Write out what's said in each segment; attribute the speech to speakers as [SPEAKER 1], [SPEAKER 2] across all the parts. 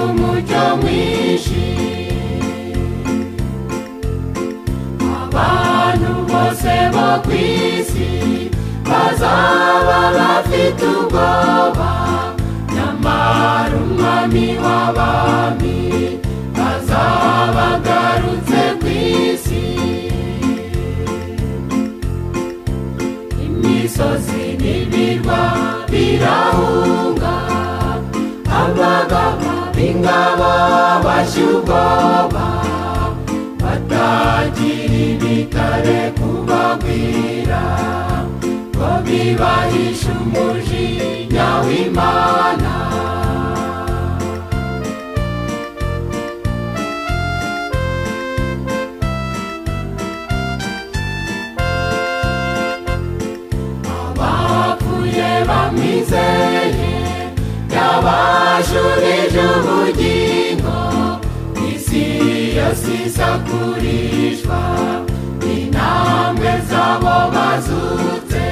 [SPEAKER 1] umucyo mwinshi. Abantu bose bo ku isi bazaba bafite ubwoba. Nyamara umwami w'abami azaba agarutse ku isi. Imisozi n'ibirwa birahunga b'ingabo bashya ubwoba batagira ibitare kubagwira ngo bibahishe umujinya w'imana abapfuye bamwizeye yabashubije ubugingo isi yose isakurishwa intambwe zabo bazutse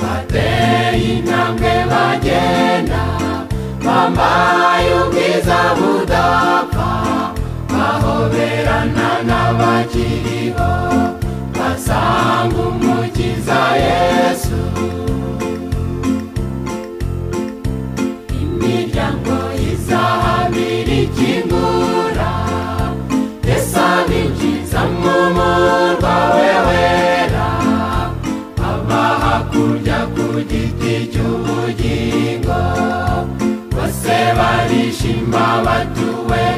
[SPEAKER 1] bateye intambwe bagenda bambaye ubwiza budapfa bahoberana n'abakiriho basanga umukiza yesu. Barishima batuwe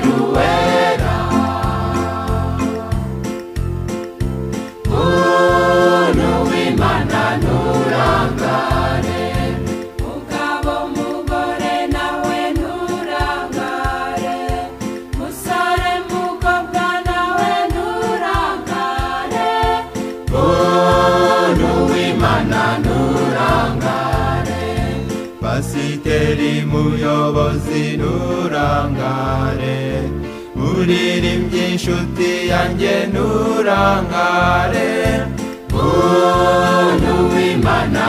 [SPEAKER 2] pasiteri muyobozi nturangare muririmbyi inshuti yanjye nturangare
[SPEAKER 1] muntu w'imana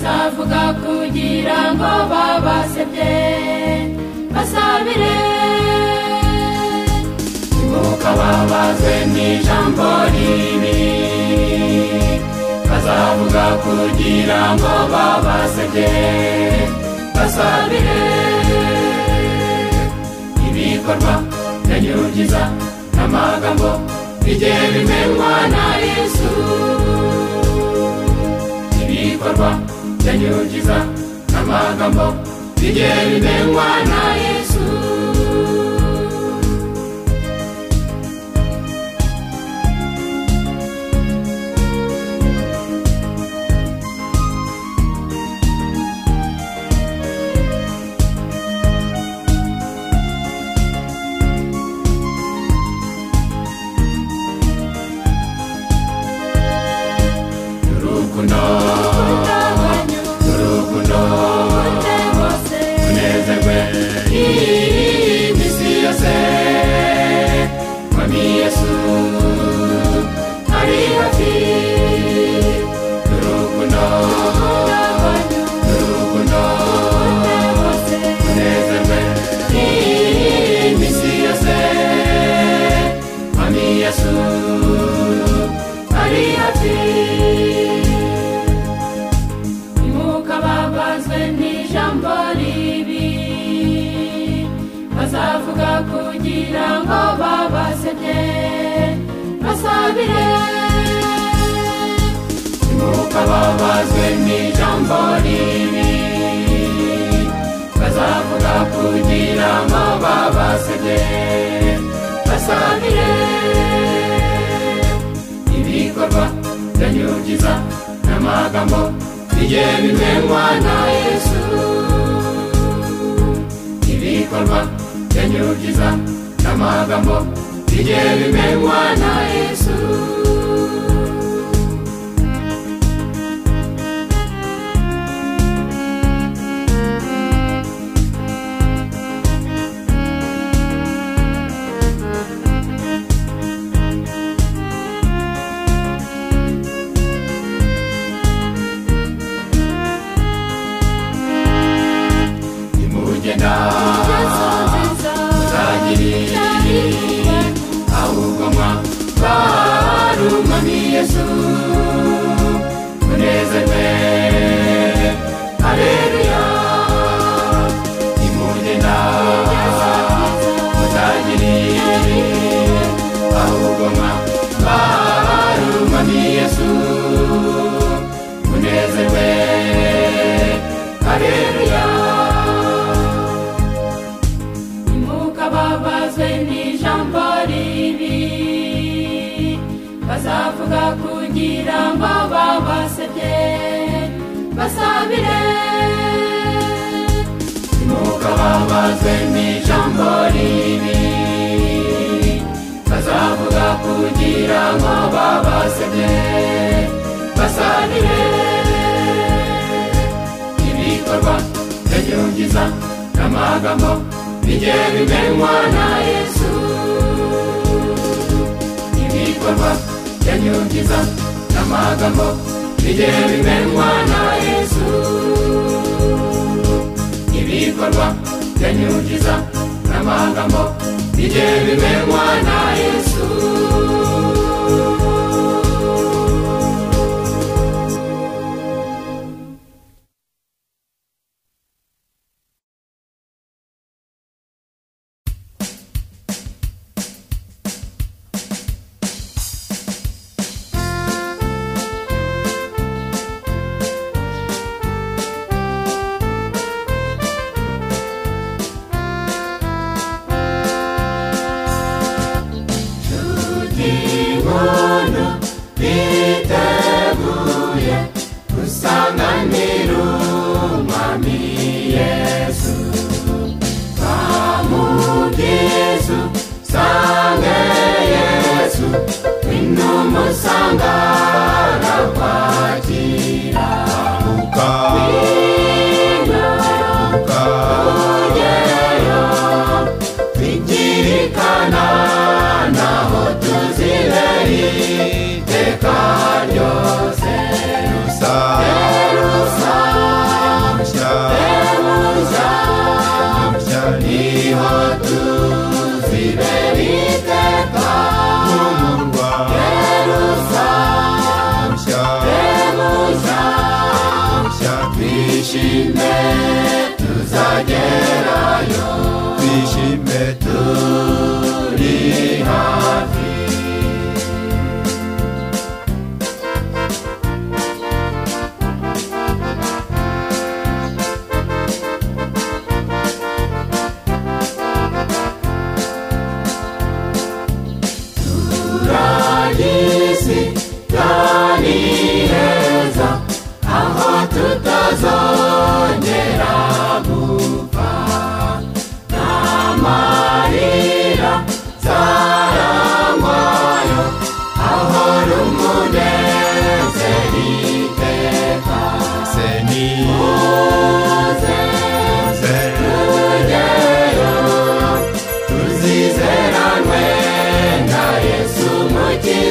[SPEAKER 3] bazavuga kugira ngo babasebye. Basabire.
[SPEAKER 1] Ntimukababazwe n'ijambo ribi. Bazavuga kugira ngo babasebye. Basabire. Ibikorwa byanyugiza n'amagambo bijye bimenywa na yesu. Ibikorwa byanyugiza n'amagambo bijye bimenywa na
[SPEAKER 3] ntimukababazwe n'ijambo ribi bazavuga kugira ngo babasebye basabire
[SPEAKER 1] ibikorwa byanyugiza n'amagambo bijye bimenywa na yesu. Ibikorwa byanyugiza n'amagambo bijye bimenywa na yesu.
[SPEAKER 3] Ngo babasebye basabire.
[SPEAKER 1] Ntimukababazwe n'ijambo ribi bazavuga kugira ngo babasebye basabire. Ibikorwa byanyugiza n'amagambo bijye bimenywa na yesu. Ibikorwa byanyugiza n'amagambo bijye bimenywa na yesu. Ibikorwa byanyugiza n'amagambo bijye bimenywa na yesu.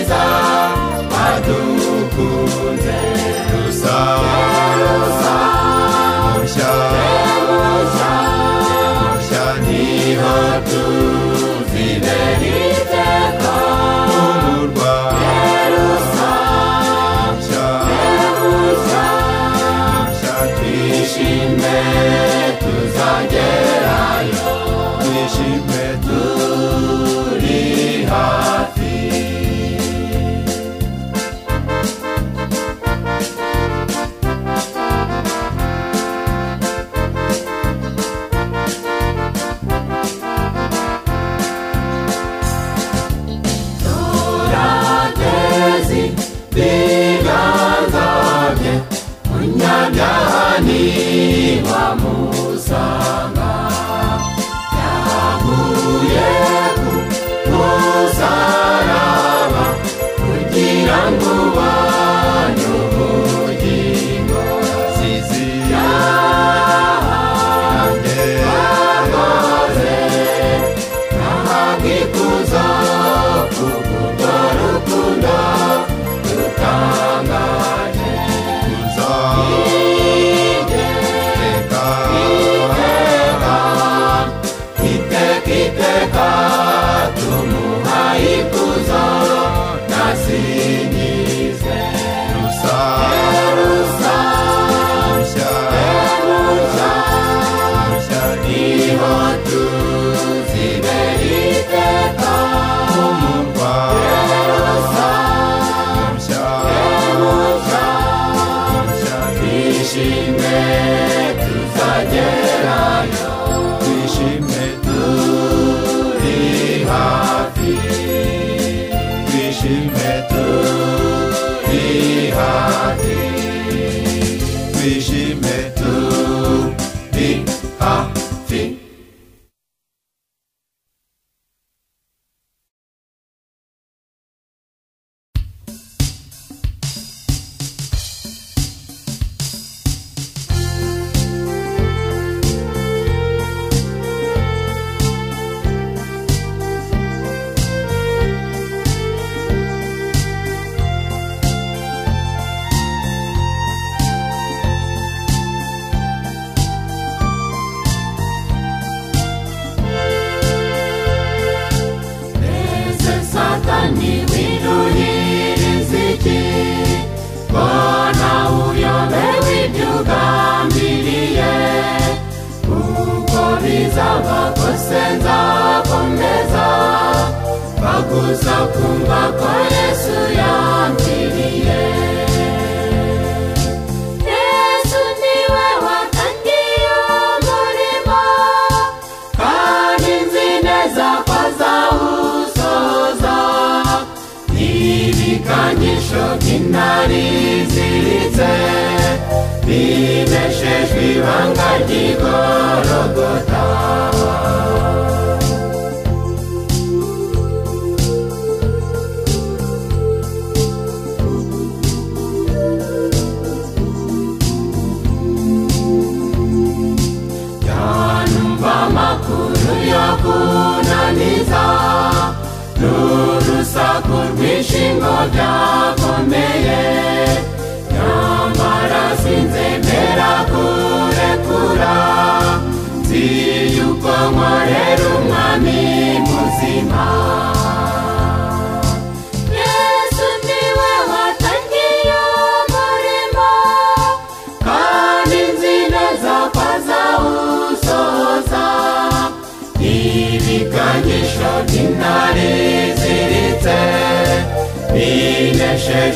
[SPEAKER 1] Jesus. Krishna Hari Hari Krishna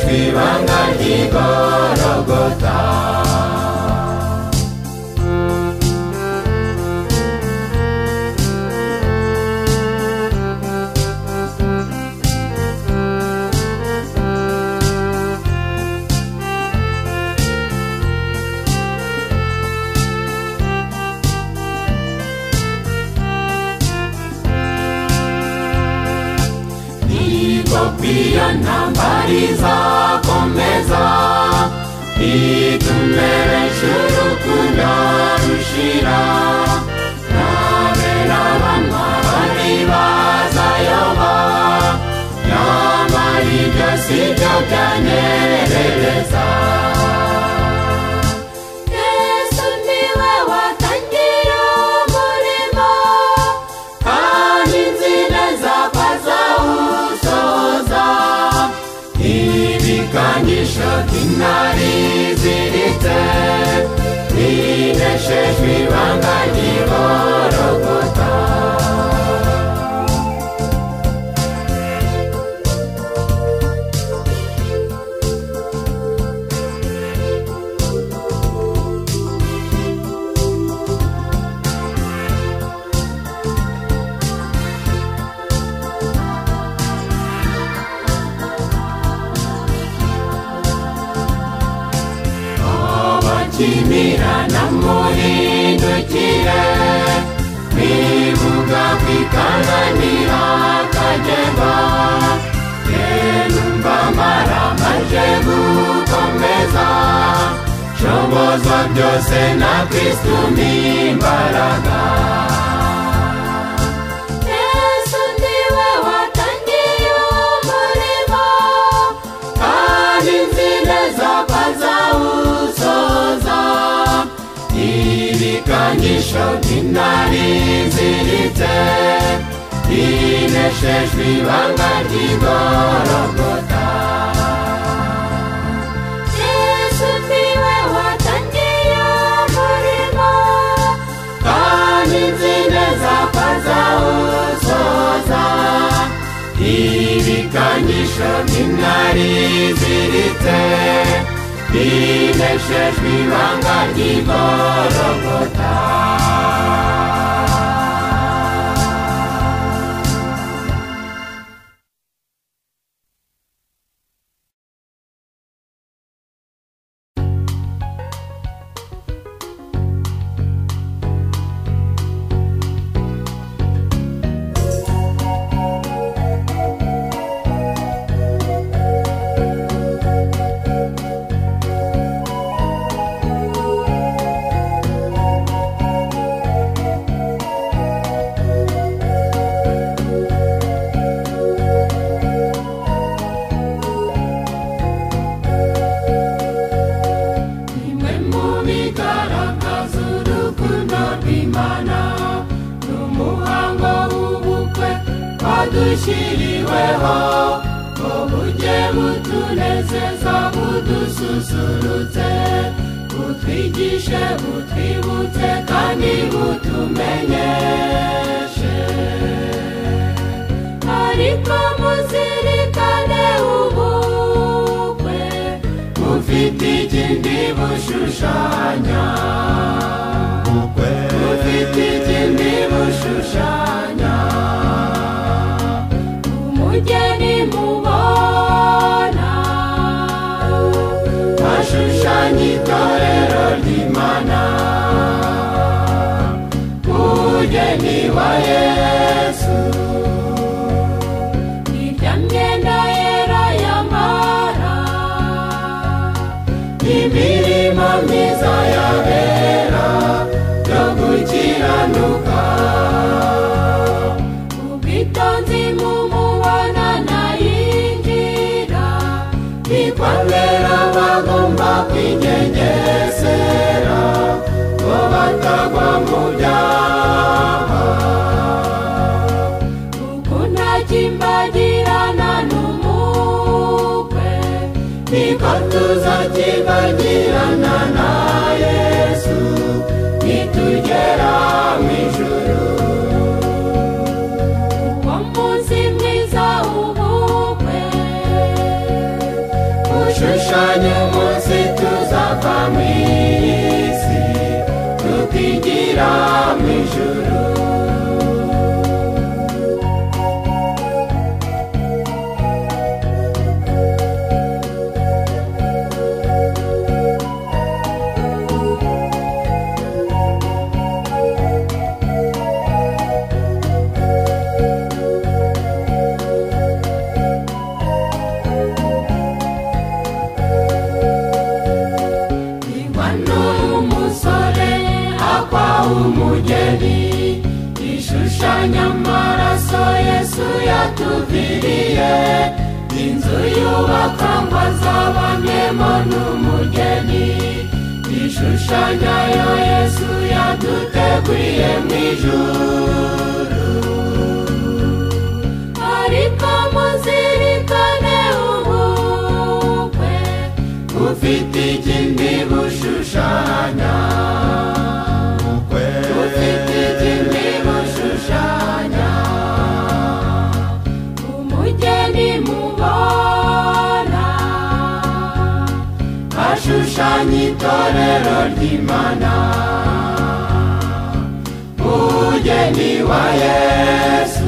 [SPEAKER 1] kwibanga ry'igorofa ibyogozo byose na kristu ni imbaraga ibikangisho by'intare ziritse bineshejwe ibanga ry'igorogota neza ibikangisho by'intari ziritse bineshejwe ibanga ry'igorogota gushushanya dushushanye munsi tuzava mu isi tukigira mu ijuru nyamaraso yesu yatuviriye. Inzu yubaka ngo azabonemo n'umugeni. Ishushanyayo yesu yaduteguriye mu ijuru. bishushanya itorero ry'imana umugeni wa yesu.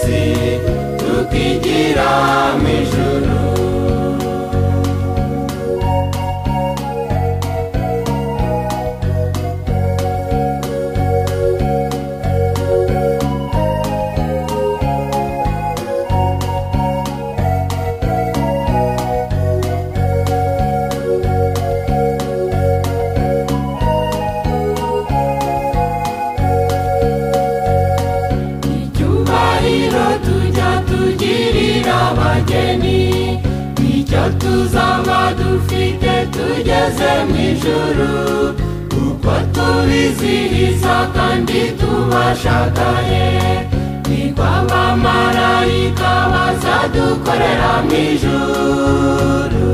[SPEAKER 1] isi tukigira mu ijuru tugeze mu ijuru kuko tubizihiza kandi tubashagaye niko abamarayika bazadukorera mu ijuru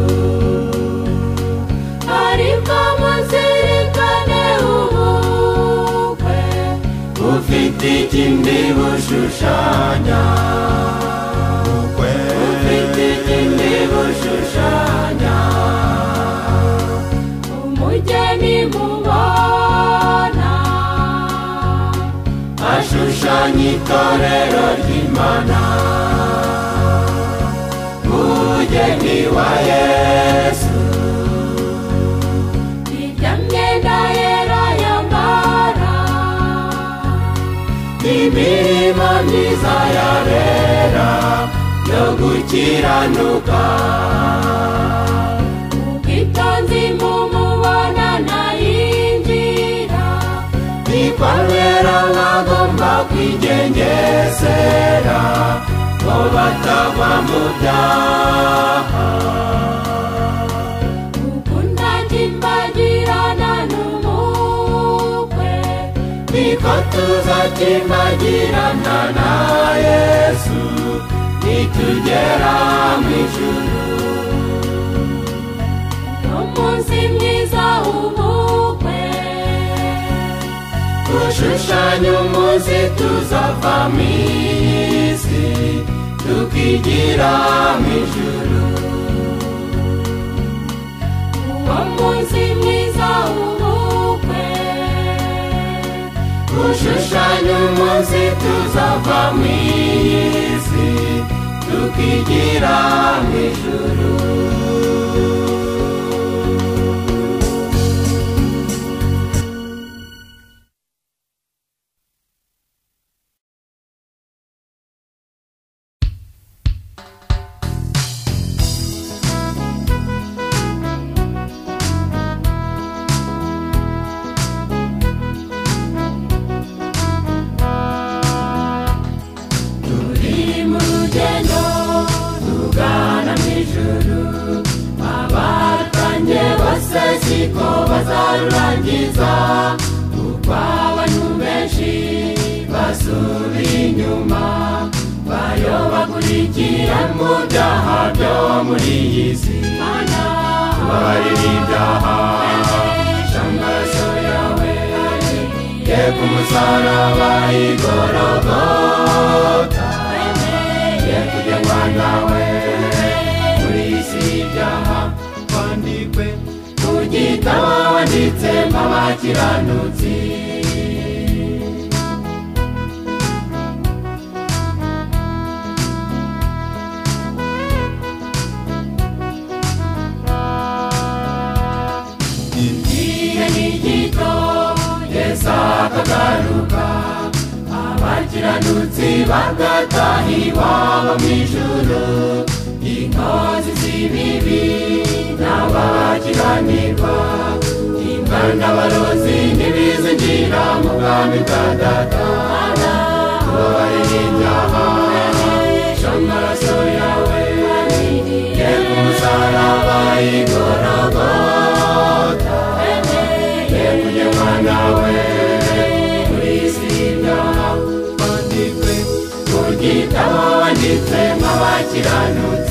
[SPEAKER 1] ariko muzirikane ubukwe ufite ikindi bushushanya itorero ry'imana mugeni wa yesu.
[SPEAKER 3] Irya myenda yera yambara
[SPEAKER 1] imirimo myiza yabera yo gukiranuka.
[SPEAKER 3] Ubwitonzi mumubona ntayinjira
[SPEAKER 1] nikwabera bagomba kwigengesera ngo batagwa mu byaha
[SPEAKER 3] ukunda kimbagirana n'umukwe
[SPEAKER 1] niko tuzakimbagirana na yesu nitugera mu ijuru
[SPEAKER 3] umunsi mwiza w'ubukwe
[SPEAKER 1] ushushanya umunsi tuzava mu isi tukigira mu ijuru
[SPEAKER 3] uwo munsi mwiza w'ubukwe
[SPEAKER 1] ushushanya umunsi tuzava mu isi tukigira mu ijuru bazarurangiza kuko abantu benshi basubiye inyuma bayobagurikiye mu byaha byo muri iyi si tubabarira ibyaha shamaraso yawe ye ku musaraba igorogota ye kugengwa nawe muri iyi si y'ibyaha gitabo wanditsemo abakiranutsi igihe ni gito akagaruka abakiranutsi bagataha iwabo mu ijuru. Inkozi z'ibibi n'abakiranirwa imbwa n'abarozi ntibizinjira mu bwami bwa data. Tubabarira ibyaha shamaraso yawe ye ku musaraba igorogota. Ye kugenwa nawe muri isi y'ibyaha wandikwe ku gitabo wanditse nk'abakiranutsi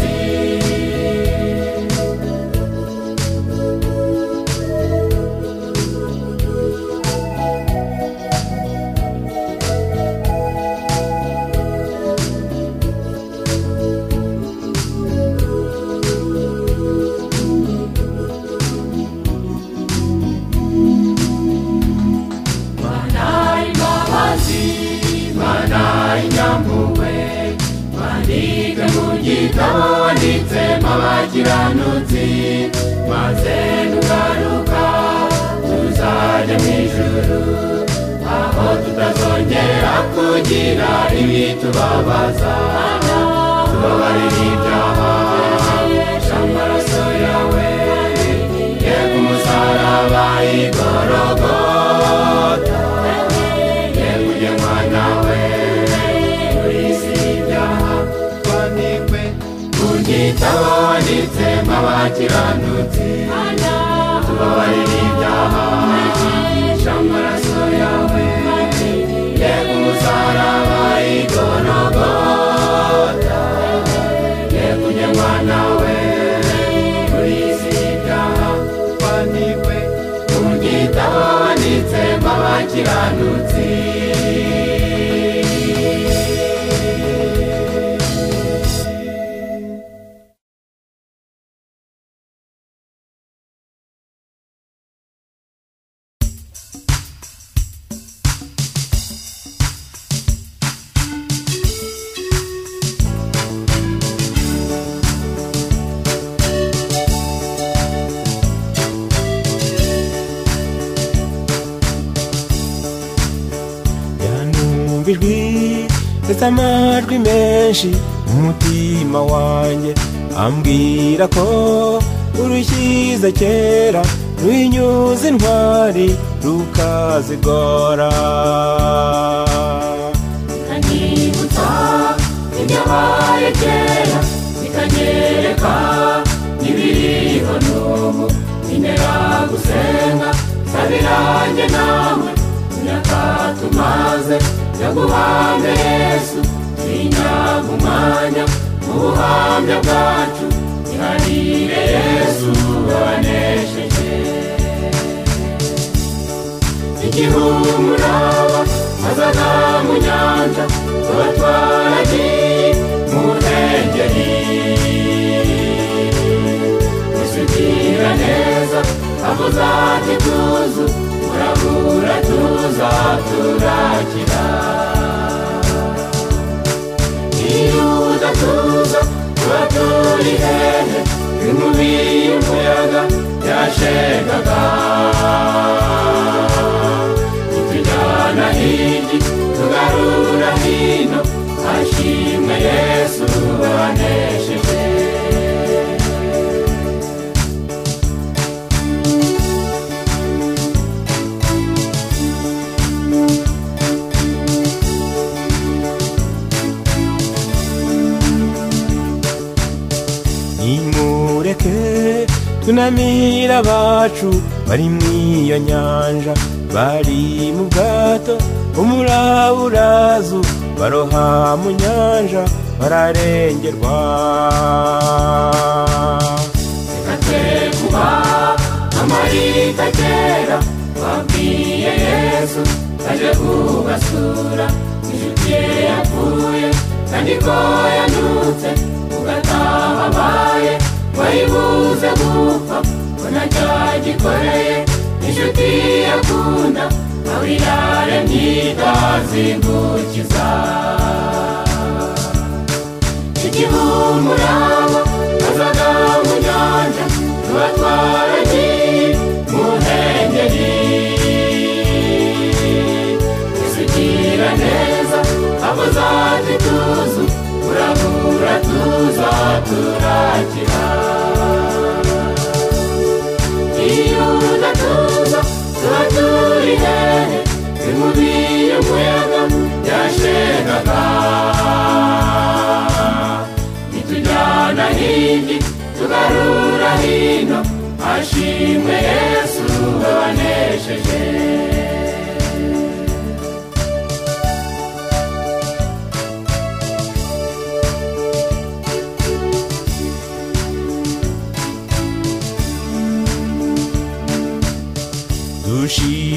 [SPEAKER 1] sabirange nawe imyaka tumaze yo guhamya yesu umwanya mu buhamya bwacu iharire yesu wanesheje igihumuraba mazaga mu nyanja tuba twaragiye mu ntengeri isugira neza avuze ati tuzu urabura tuza turakira iyo udatuza tuba turi hehe inkubi y'umuyaga yashegaga itujyana hirya tugarura hino hashimwe yesu wanesheje
[SPEAKER 4] tunamira abacu bari mu iyo nyanja. Bari mu bwato umuraburazu baroha mu nyanja bararengerwa.
[SPEAKER 1] Reka twe kuba amarita kera babwiye yesu aje kubasura. Inshuti ye yapfuye kandi ko yanutse ugataha abaye wayibuze gupfa ko ntacyagikoreye inshuti yakunda aho iraremye itazingukiza igihumuraba azaga mu nyanja tuba twaragiye mu ntengeri isugira neza avuze ati tuzu urabura tuza turakira turi hehe inkubi y'umuyaga yashegaga. Itujyana hirya tugarura hino ashimwe yesu wanesheje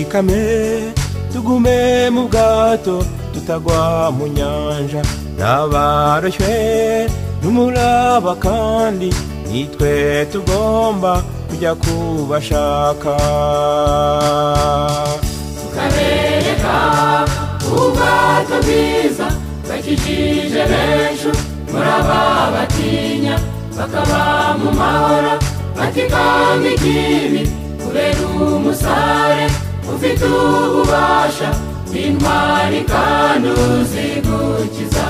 [SPEAKER 4] dushikame tugume mu bwato tutagwa mu nyanja. N'abaroshywe n'umuraba kandi nitwe tugomba kujya kubashaka.
[SPEAKER 1] Tukabereka ubwato bwiza bakijije benshi muri aba batinya bakaba mu mahoro batikanga ikibi kubera umusare. Ufite ububasha bw'intwari kandi uzigukiza.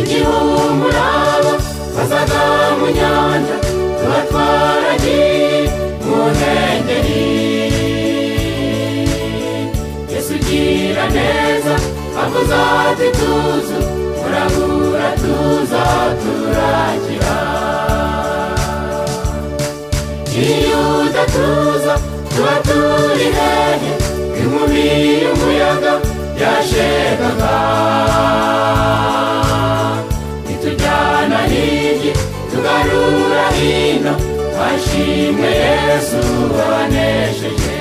[SPEAKER 1] Igihumuraba bazaga mu nyanja tuba twaragiye mu ntengeri yesu ugira neza avuze ati tuzu urabura tuza turakira iyo udatuza tuba turi hehe inkubi y'umuyaga yashegaga itujyana hirya tugarura hino hashimwe yesu wanesheje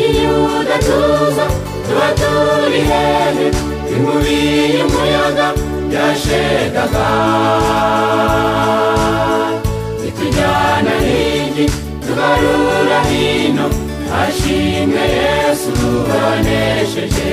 [SPEAKER 1] iyo udatuza tuba turi hehe inkubi y'umuyaga yashegaga itujyana hirya tugarura hino. Hashimwe yesu wanesheje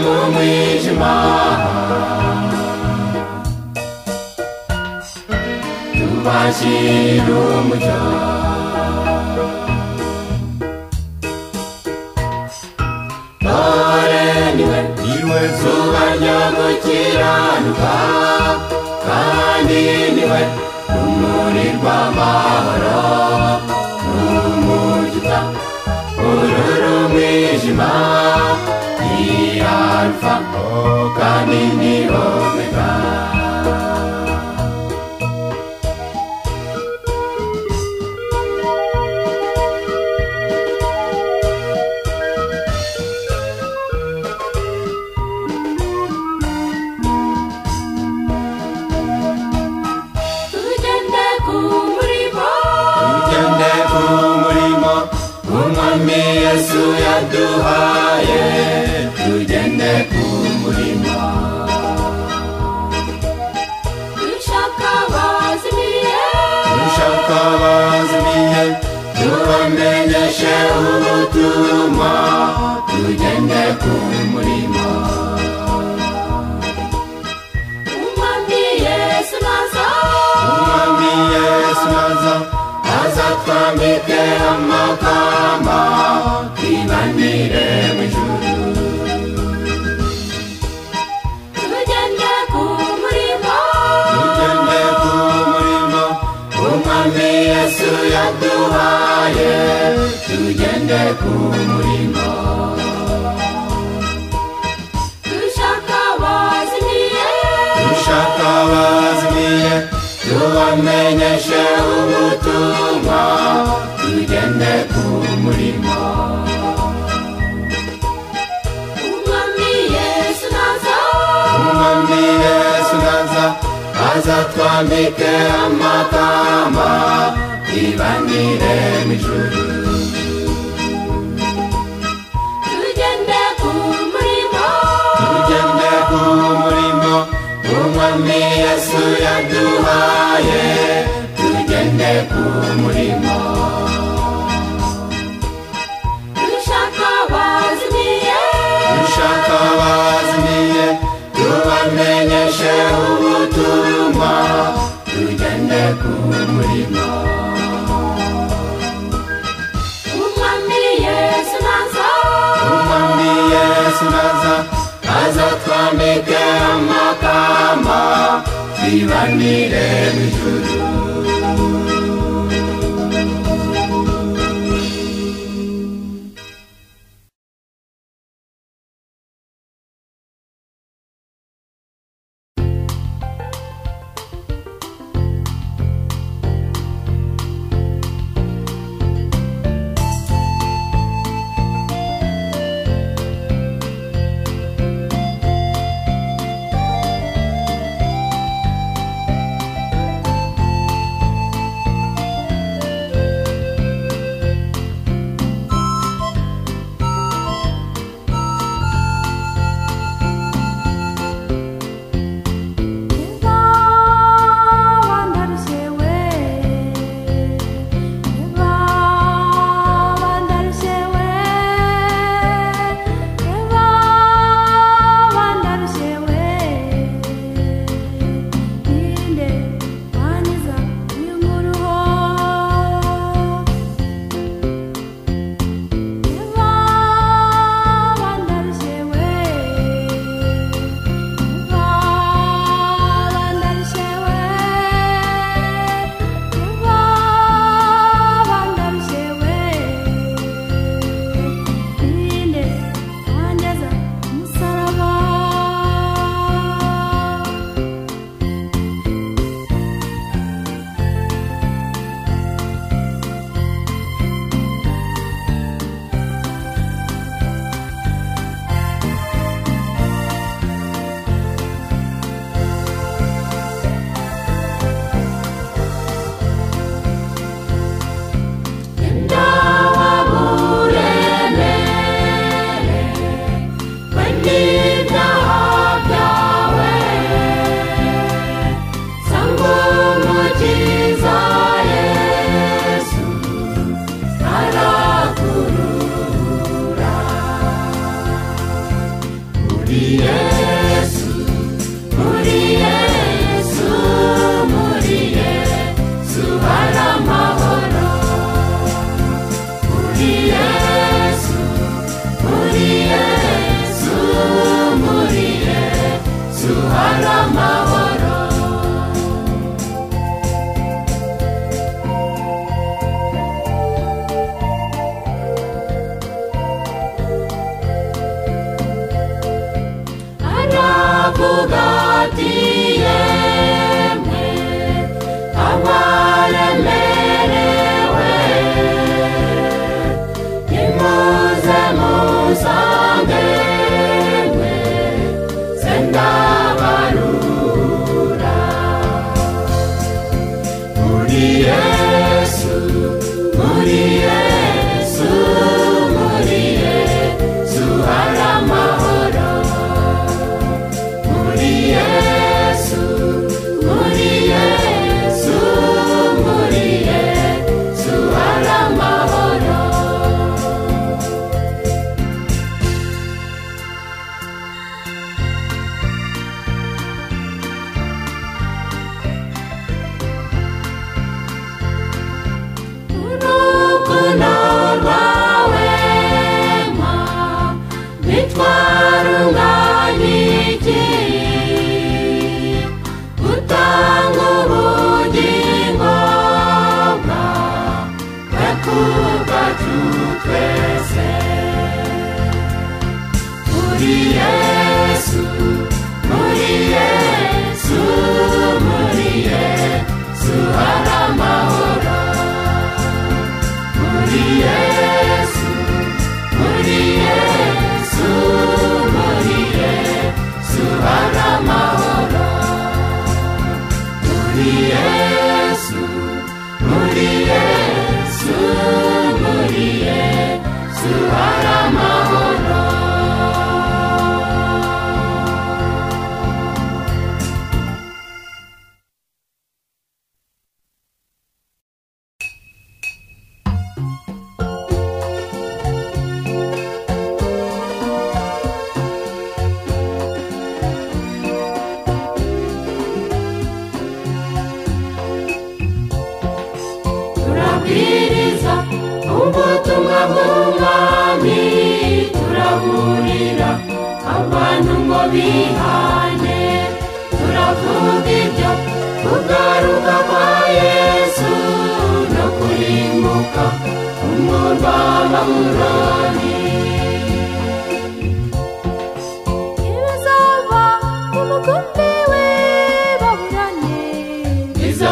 [SPEAKER 1] mu mwijima tubashyira umucyo dore ni
[SPEAKER 2] we ni we
[SPEAKER 1] zuba ryo gukiranuka kandi ni we. Rumuri rw'amahoro rumurika ururu umwijima ni alfa kandi ni aza twambike amakamba twibanire mu ijuru
[SPEAKER 3] tugende ku murimo
[SPEAKER 1] tugende ku murimo umwami yesu yaduhaye. Tugende ku murimo
[SPEAKER 3] dushaka abazimiye
[SPEAKER 1] dushaka abazimiye tubamenyeshe aza twambike amakamba twibanire mu ijuru
[SPEAKER 3] tugende ku murimo.
[SPEAKER 1] Tugende ku murimo umwami yesu yaduhaye. Tugende ku murimo.
[SPEAKER 3] Dushaka abazimiye
[SPEAKER 1] dushaka abazimiye tubamenyeshe tugende ku murimo
[SPEAKER 3] umwami yesu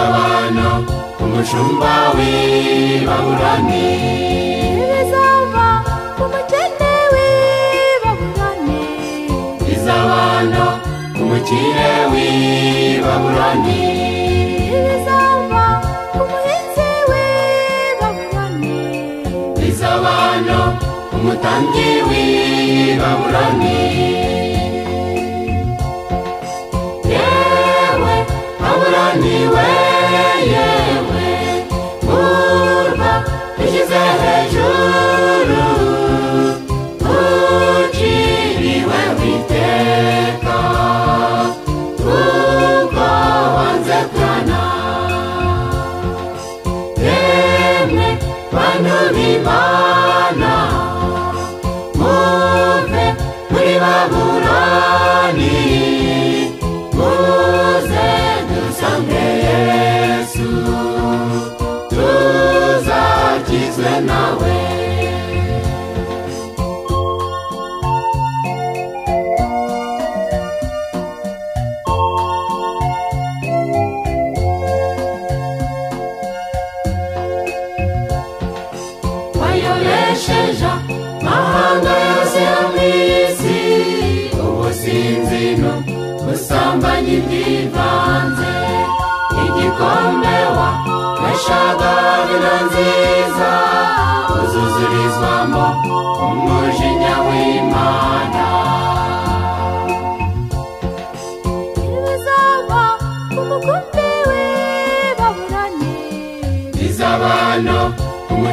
[SPEAKER 5] n'abana ku mushumba w'i
[SPEAKER 1] baburane bizava
[SPEAKER 5] ku mukene w'i baburane bizabana ku mukire w'i baburane bizava ku muhinzi w'i baburane bizabana
[SPEAKER 1] ku mutambyi w'i baburane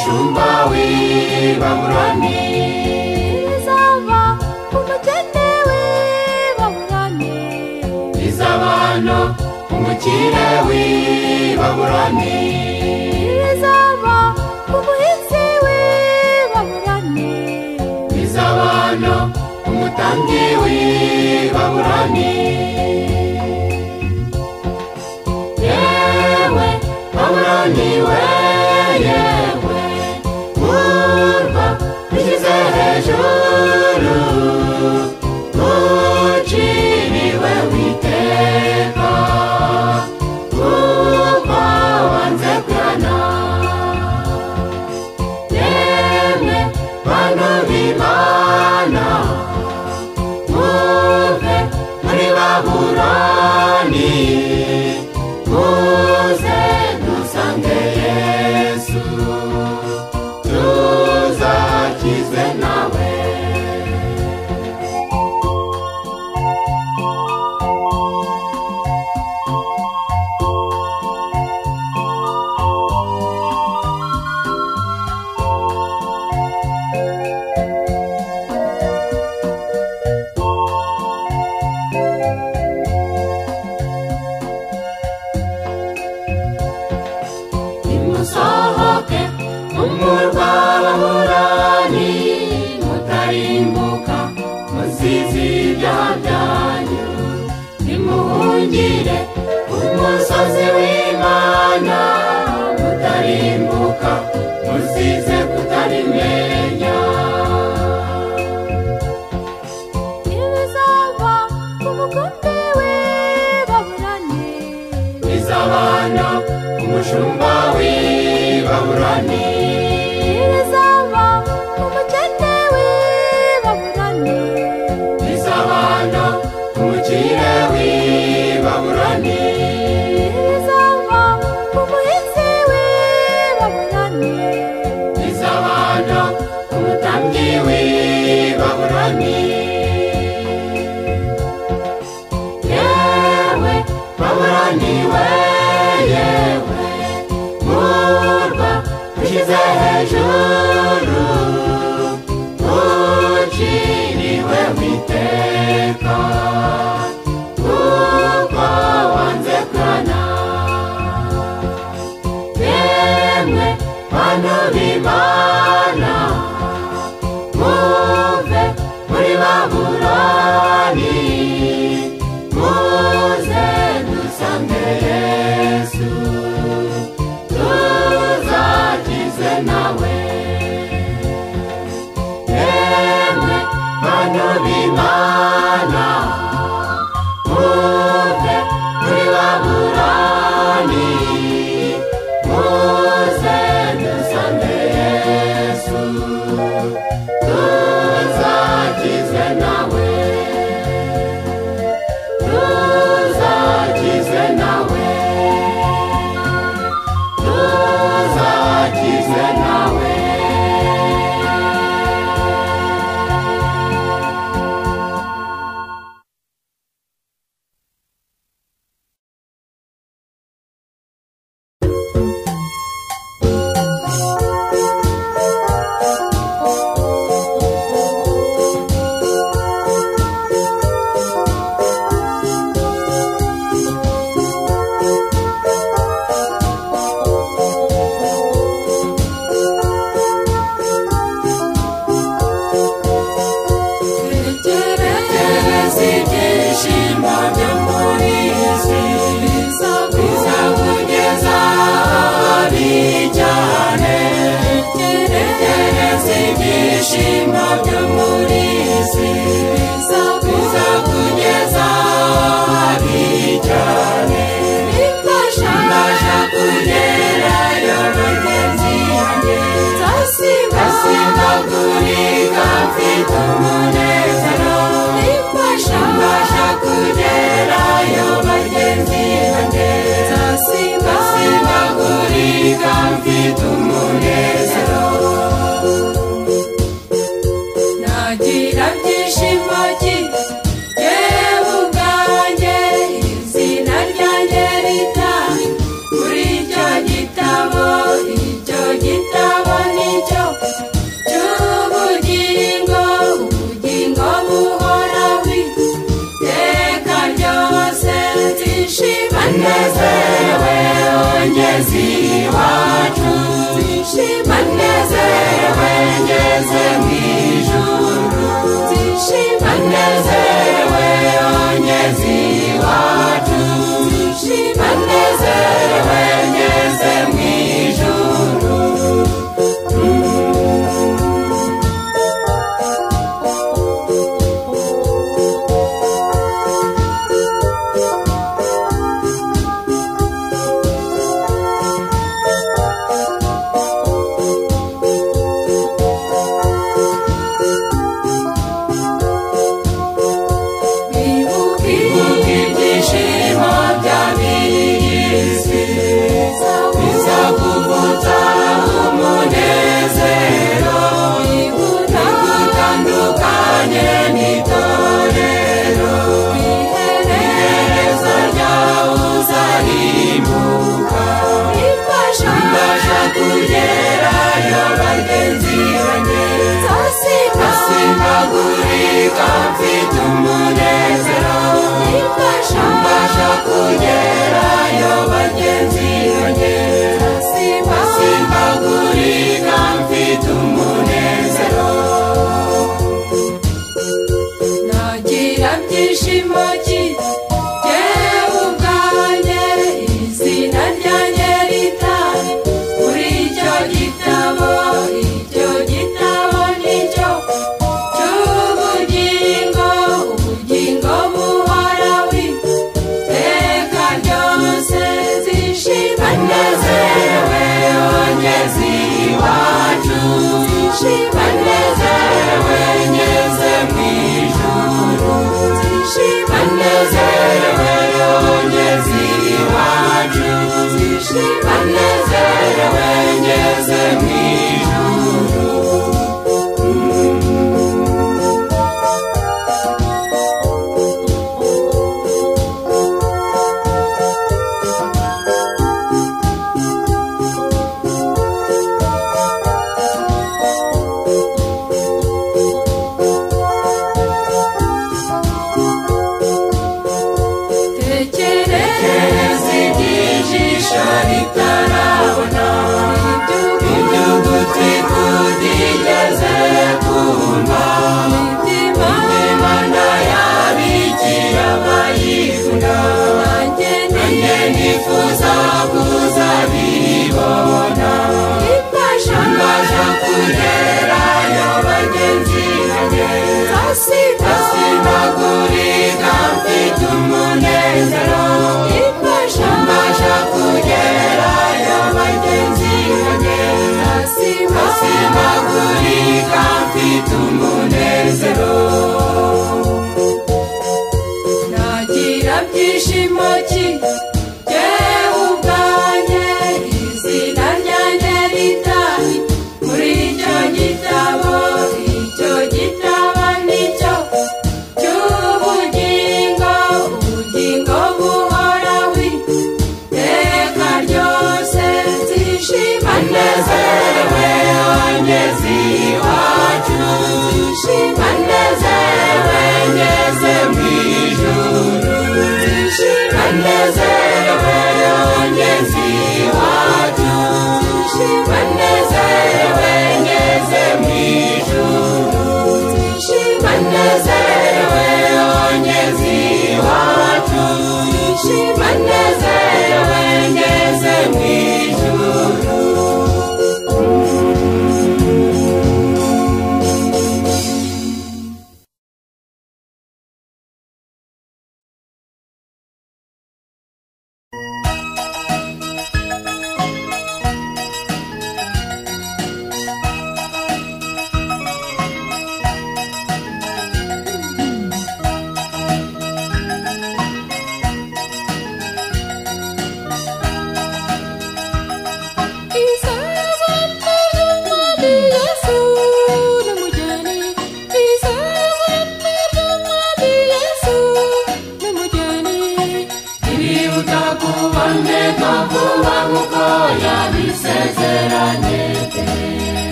[SPEAKER 5] umushumba w'i baburani
[SPEAKER 1] rizava umukene w'i baburani
[SPEAKER 5] rizava no umukire w'i baburani
[SPEAKER 1] rizava umuhinzi
[SPEAKER 5] w'i
[SPEAKER 6] baburani rizava
[SPEAKER 1] no umutambyi w'i baburani cyane yewe baburaniwe yewe murwa dushyize hejuru uciye dumunezero amazing. shamba shakuja benshi banezerewe ngeze mu ijuru mpagurika mfite umunezero nagira byishimo ki?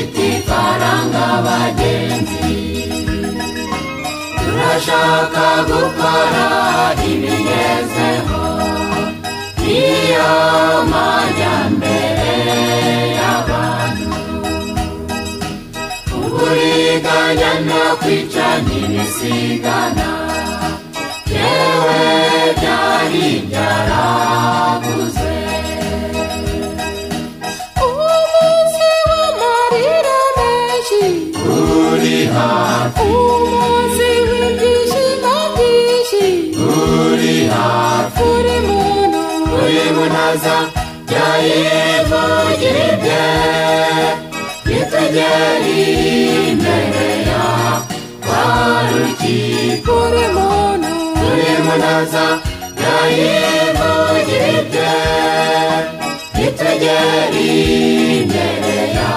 [SPEAKER 1] ifite ifaranga bagenzi. Turashaka gukora ibigezeho. Iyo majyambere y'abantu. Uburiganya no kwica ntibisigana. Yewe byari byaraba hafi
[SPEAKER 7] umunsi w'ibyishimo byinshi
[SPEAKER 1] uri hafi
[SPEAKER 7] buri muntu
[SPEAKER 1] uri munaza bya yivugire ibye nitugere imbere ya kwa
[SPEAKER 7] uri muntu
[SPEAKER 1] uri munaza bya yivugire ibye nitugere imbere ya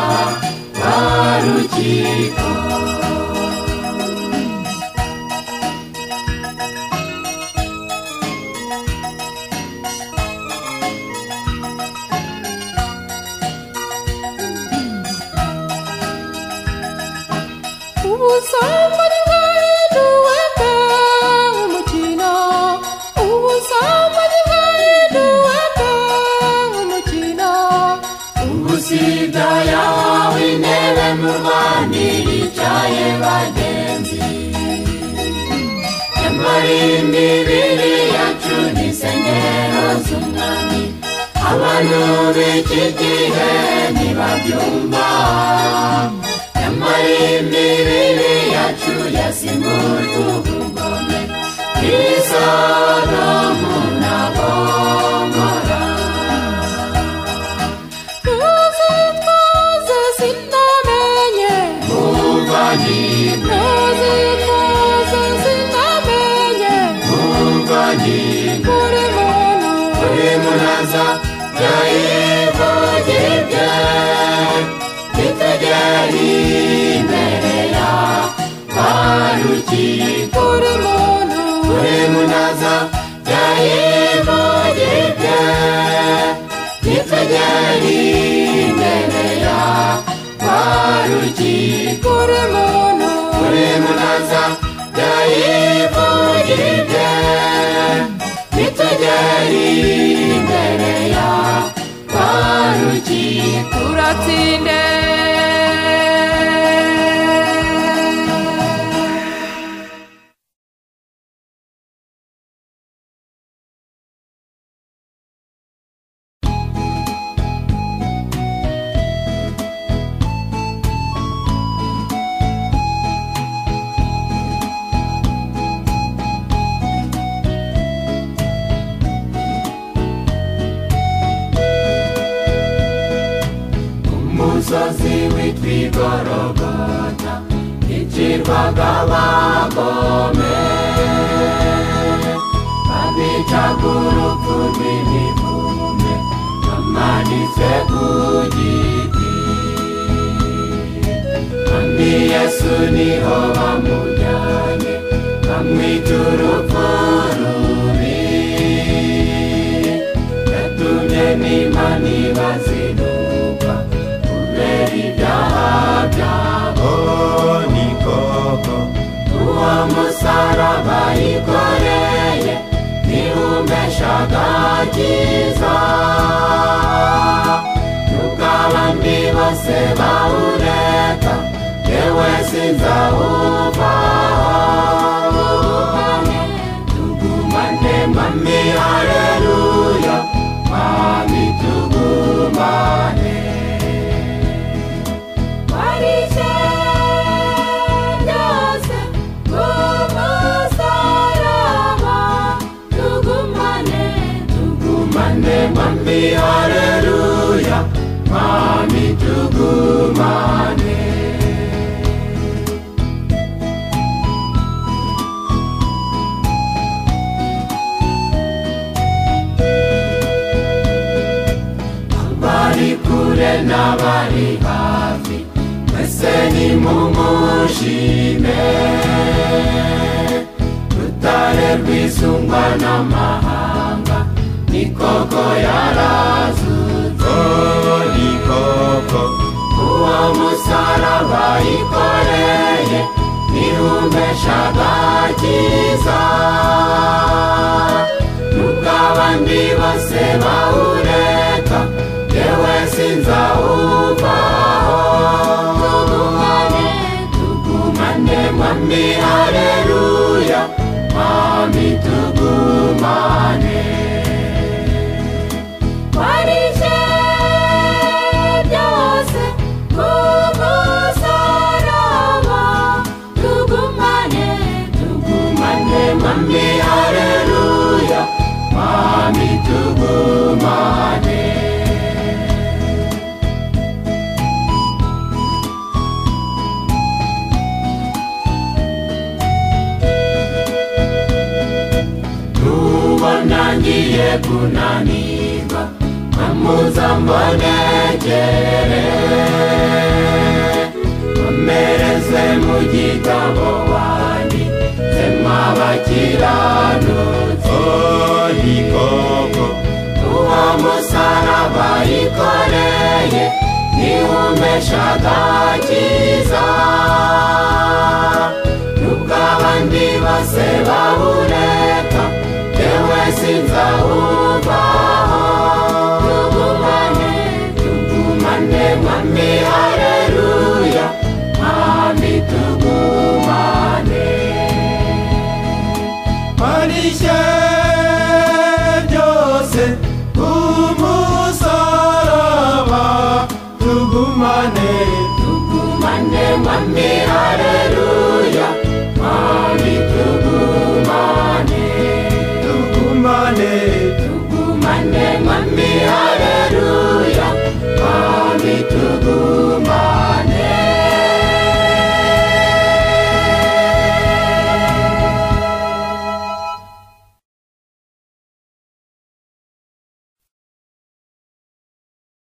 [SPEAKER 1] umusozi witwa igorogota icirwaga abagome babicaga urupfu rw'imivume bamanitse ku giti kandi yesu ni ho bamujyanye bamwita urupfu rubi yatumye n'imana ibazinuka
[SPEAKER 4] koko
[SPEAKER 1] uwo musaraba yikoreye ntiwumeshaga cyiza nubwo abandi bose bawureka yewe sinzawuvaho tugumane mami haleluya. Mami tugumane. Mami tugumane abari kure n'abari hafi mwese nimumushime rutare rwisungwa n'amahanga ni koko yarazutse uwo musaraba yikoreye ntiwumeshaga cyiza nubwo abandi bose amuza mbonekere mumereze mu gitabo wanditsemo abakiranutsi
[SPEAKER 4] ni koko
[SPEAKER 1] uwo musaraba yikoreye niwumesha agakiza nubwo abandi bose bawureka yewe sinzawuvaho bishe byose ku musaraba tugumane. Tugumane
[SPEAKER 4] mami hareruya mami tugumane.
[SPEAKER 1] Tugumane. Tugumane mami hareruya mami tugumane.